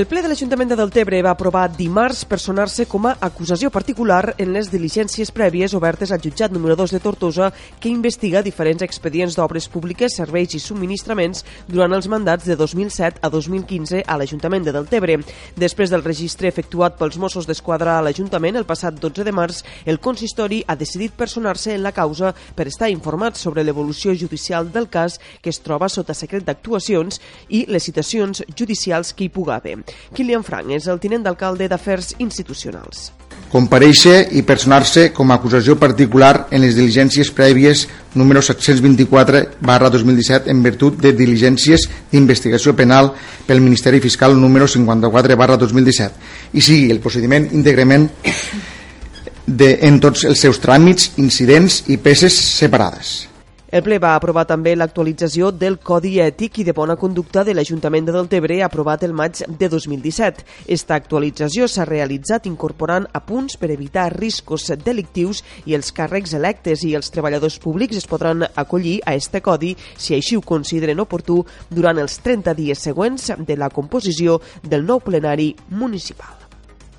El ple de l'Ajuntament de Deltebre va aprovar dimarts personar-se com a acusació particular en les diligències prèvies obertes al jutjat número 2 de Tortosa que investiga diferents expedients d'obres públiques, serveis i subministraments durant els mandats de 2007 a 2015 a l'Ajuntament de Deltebre. Després del registre efectuat pels Mossos d'Esquadra a l'Ajuntament el passat 12 de març, el consistori ha decidit personar-se en la causa per estar informat sobre l'evolució judicial del cas que es troba sota secret d'actuacions i les citacions judicials que hi puga haver. Kilian Frank és el tinent d'alcalde d'Afers Institucionals. Compareixer i personar-se com a acusació particular en les diligències prèvies número 724 barra 2017 en virtut de diligències d'investigació penal pel Ministeri Fiscal número 54 barra 2017 i sigui el procediment íntegrament de, en tots els seus tràmits, incidents i peces separades. El ple va aprovar també l'actualització del Codi Ètic i de Bona Conducta de l'Ajuntament de Deltebre aprovat el maig de 2017. Esta actualització s'ha realitzat incorporant apunts per evitar riscos delictius i els càrrecs electes i els treballadors públics es podran acollir a este codi si així ho consideren oportú durant els 30 dies següents de la composició del nou plenari municipal.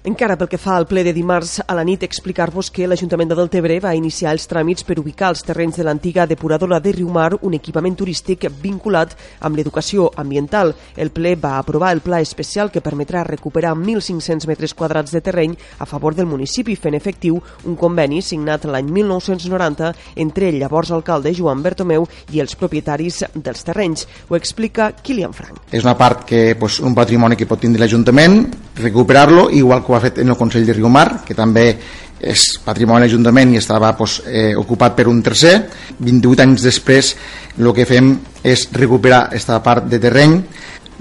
Encara pel que fa al ple de dimarts a la nit, explicar-vos que l'Ajuntament de Deltebre va iniciar els tràmits per ubicar els terrenys de l'antiga depuradora de Riumar un equipament turístic vinculat amb l'educació ambiental. El ple va aprovar el pla especial que permetrà recuperar 1.500 metres quadrats de terreny a favor del municipi, fent efectiu un conveni signat l'any 1990 entre el llavors alcalde Joan Bertomeu i els propietaris dels terrenys. Ho explica Kilian Frank. És una part que pues, un patrimoni que pot tindre l'Ajuntament, recuperar-lo, igual que ho ha fet en el Consell de Riumar, que també és patrimoni de l'Ajuntament i estava pues, eh, ocupat per un tercer. 28 anys després el que fem és recuperar aquesta part de terreny,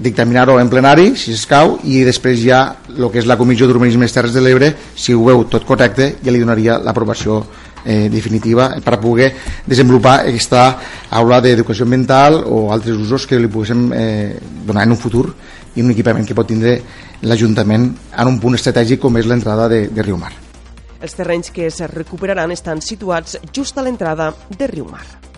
dictaminar-ho en plenari, si escau, i després ja el que és la Comissió d'Urbanisme i Terres de l'Ebre, si ho veu tot correcte, ja li donaria l'aprovació eh, definitiva per poder desenvolupar aquesta aula d'educació ambiental o altres usos que li poguéssim eh, donar en un futur i un equipament que pot tindre l'Ajuntament en un punt estratègic com és l'entrada de, de Riumar. Els terrenys que es recuperaran estan situats just a l'entrada de Riumar.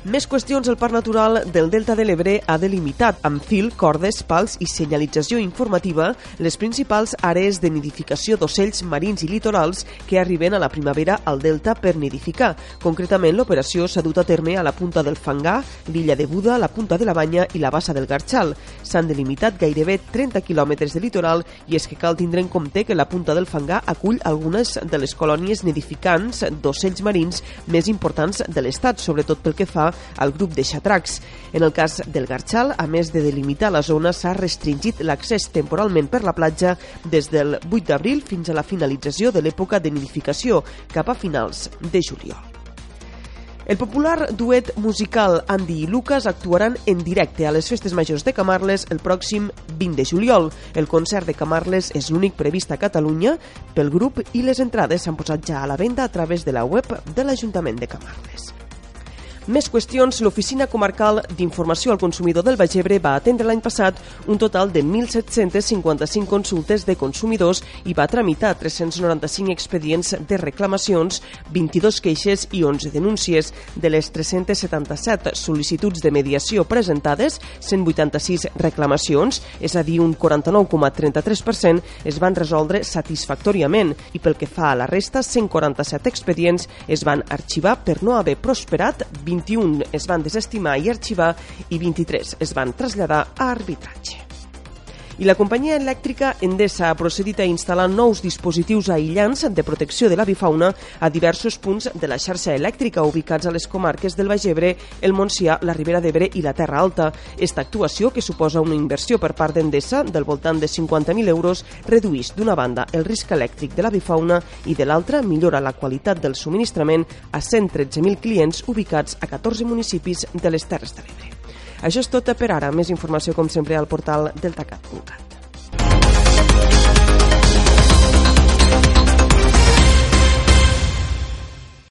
Més qüestions el Parc Natural del Delta de l'Ebre ha delimitat amb fil, cordes, pals i senyalització informativa les principals àrees de nidificació d'ocells marins i litorals que arriben a la primavera al Delta per nidificar. Concretament, l'operació s'ha dut a terme a la punta del Fangà, l'illa de Buda, la punta de la Banya i la bassa del Garxal. S'han delimitat gairebé 30 quilòmetres de litoral i és que cal tindre en compte que la punta del Fangà acull algunes de les colònies nidificants d'ocells marins més importants de l'estat, sobretot pel que fa al grup de xatracs. En el cas del Garxal, a més de delimitar la zona, s'ha restringit l'accés temporalment per la platja des del 8 d'abril fins a la finalització de l'època de nidificació, cap a finals de juliol. El popular duet musical Andy i Lucas actuaran en directe a les Festes Majors de Camarles el pròxim 20 de juliol. El concert de Camarles és l'únic previst a Catalunya pel grup i les entrades s'han posat ja a la venda a través de la web de l'Ajuntament de Camarles. Més qüestions, l'Oficina Comarcal d'Informació al Consumidor del Bagebre va atendre l'any passat un total de 1.755 consultes de consumidors i va tramitar 395 expedients de reclamacions, 22 queixes i 11 denúncies. De les 377 sol·licituds de mediació presentades, 186 reclamacions, és a dir, un 49,33%, es van resoldre satisfactòriament i pel que fa a la resta, 147 expedients es van arxivar per no haver prosperat 20 21 es van desestimar i arxivar i 23 es van traslladar a arbitratge. I la companyia elèctrica Endesa ha procedit a instal·lar nous dispositius aïllants de protecció de l'avifauna a diversos punts de la xarxa elèctrica ubicats a les comarques del Baix Ebre, el Montsià, la Ribera d'Ebre i la Terra Alta. Esta actuació, que suposa una inversió per part d'Endesa del voltant de 50.000 euros, redueix d'una banda el risc elèctric de l'avifauna i de l'altra millora la qualitat del subministrament a 113.000 clients ubicats a 14 municipis de les Terres de l'Ebre. Això és tot per ara. Més informació, com sempre, al portal deltacat.cat.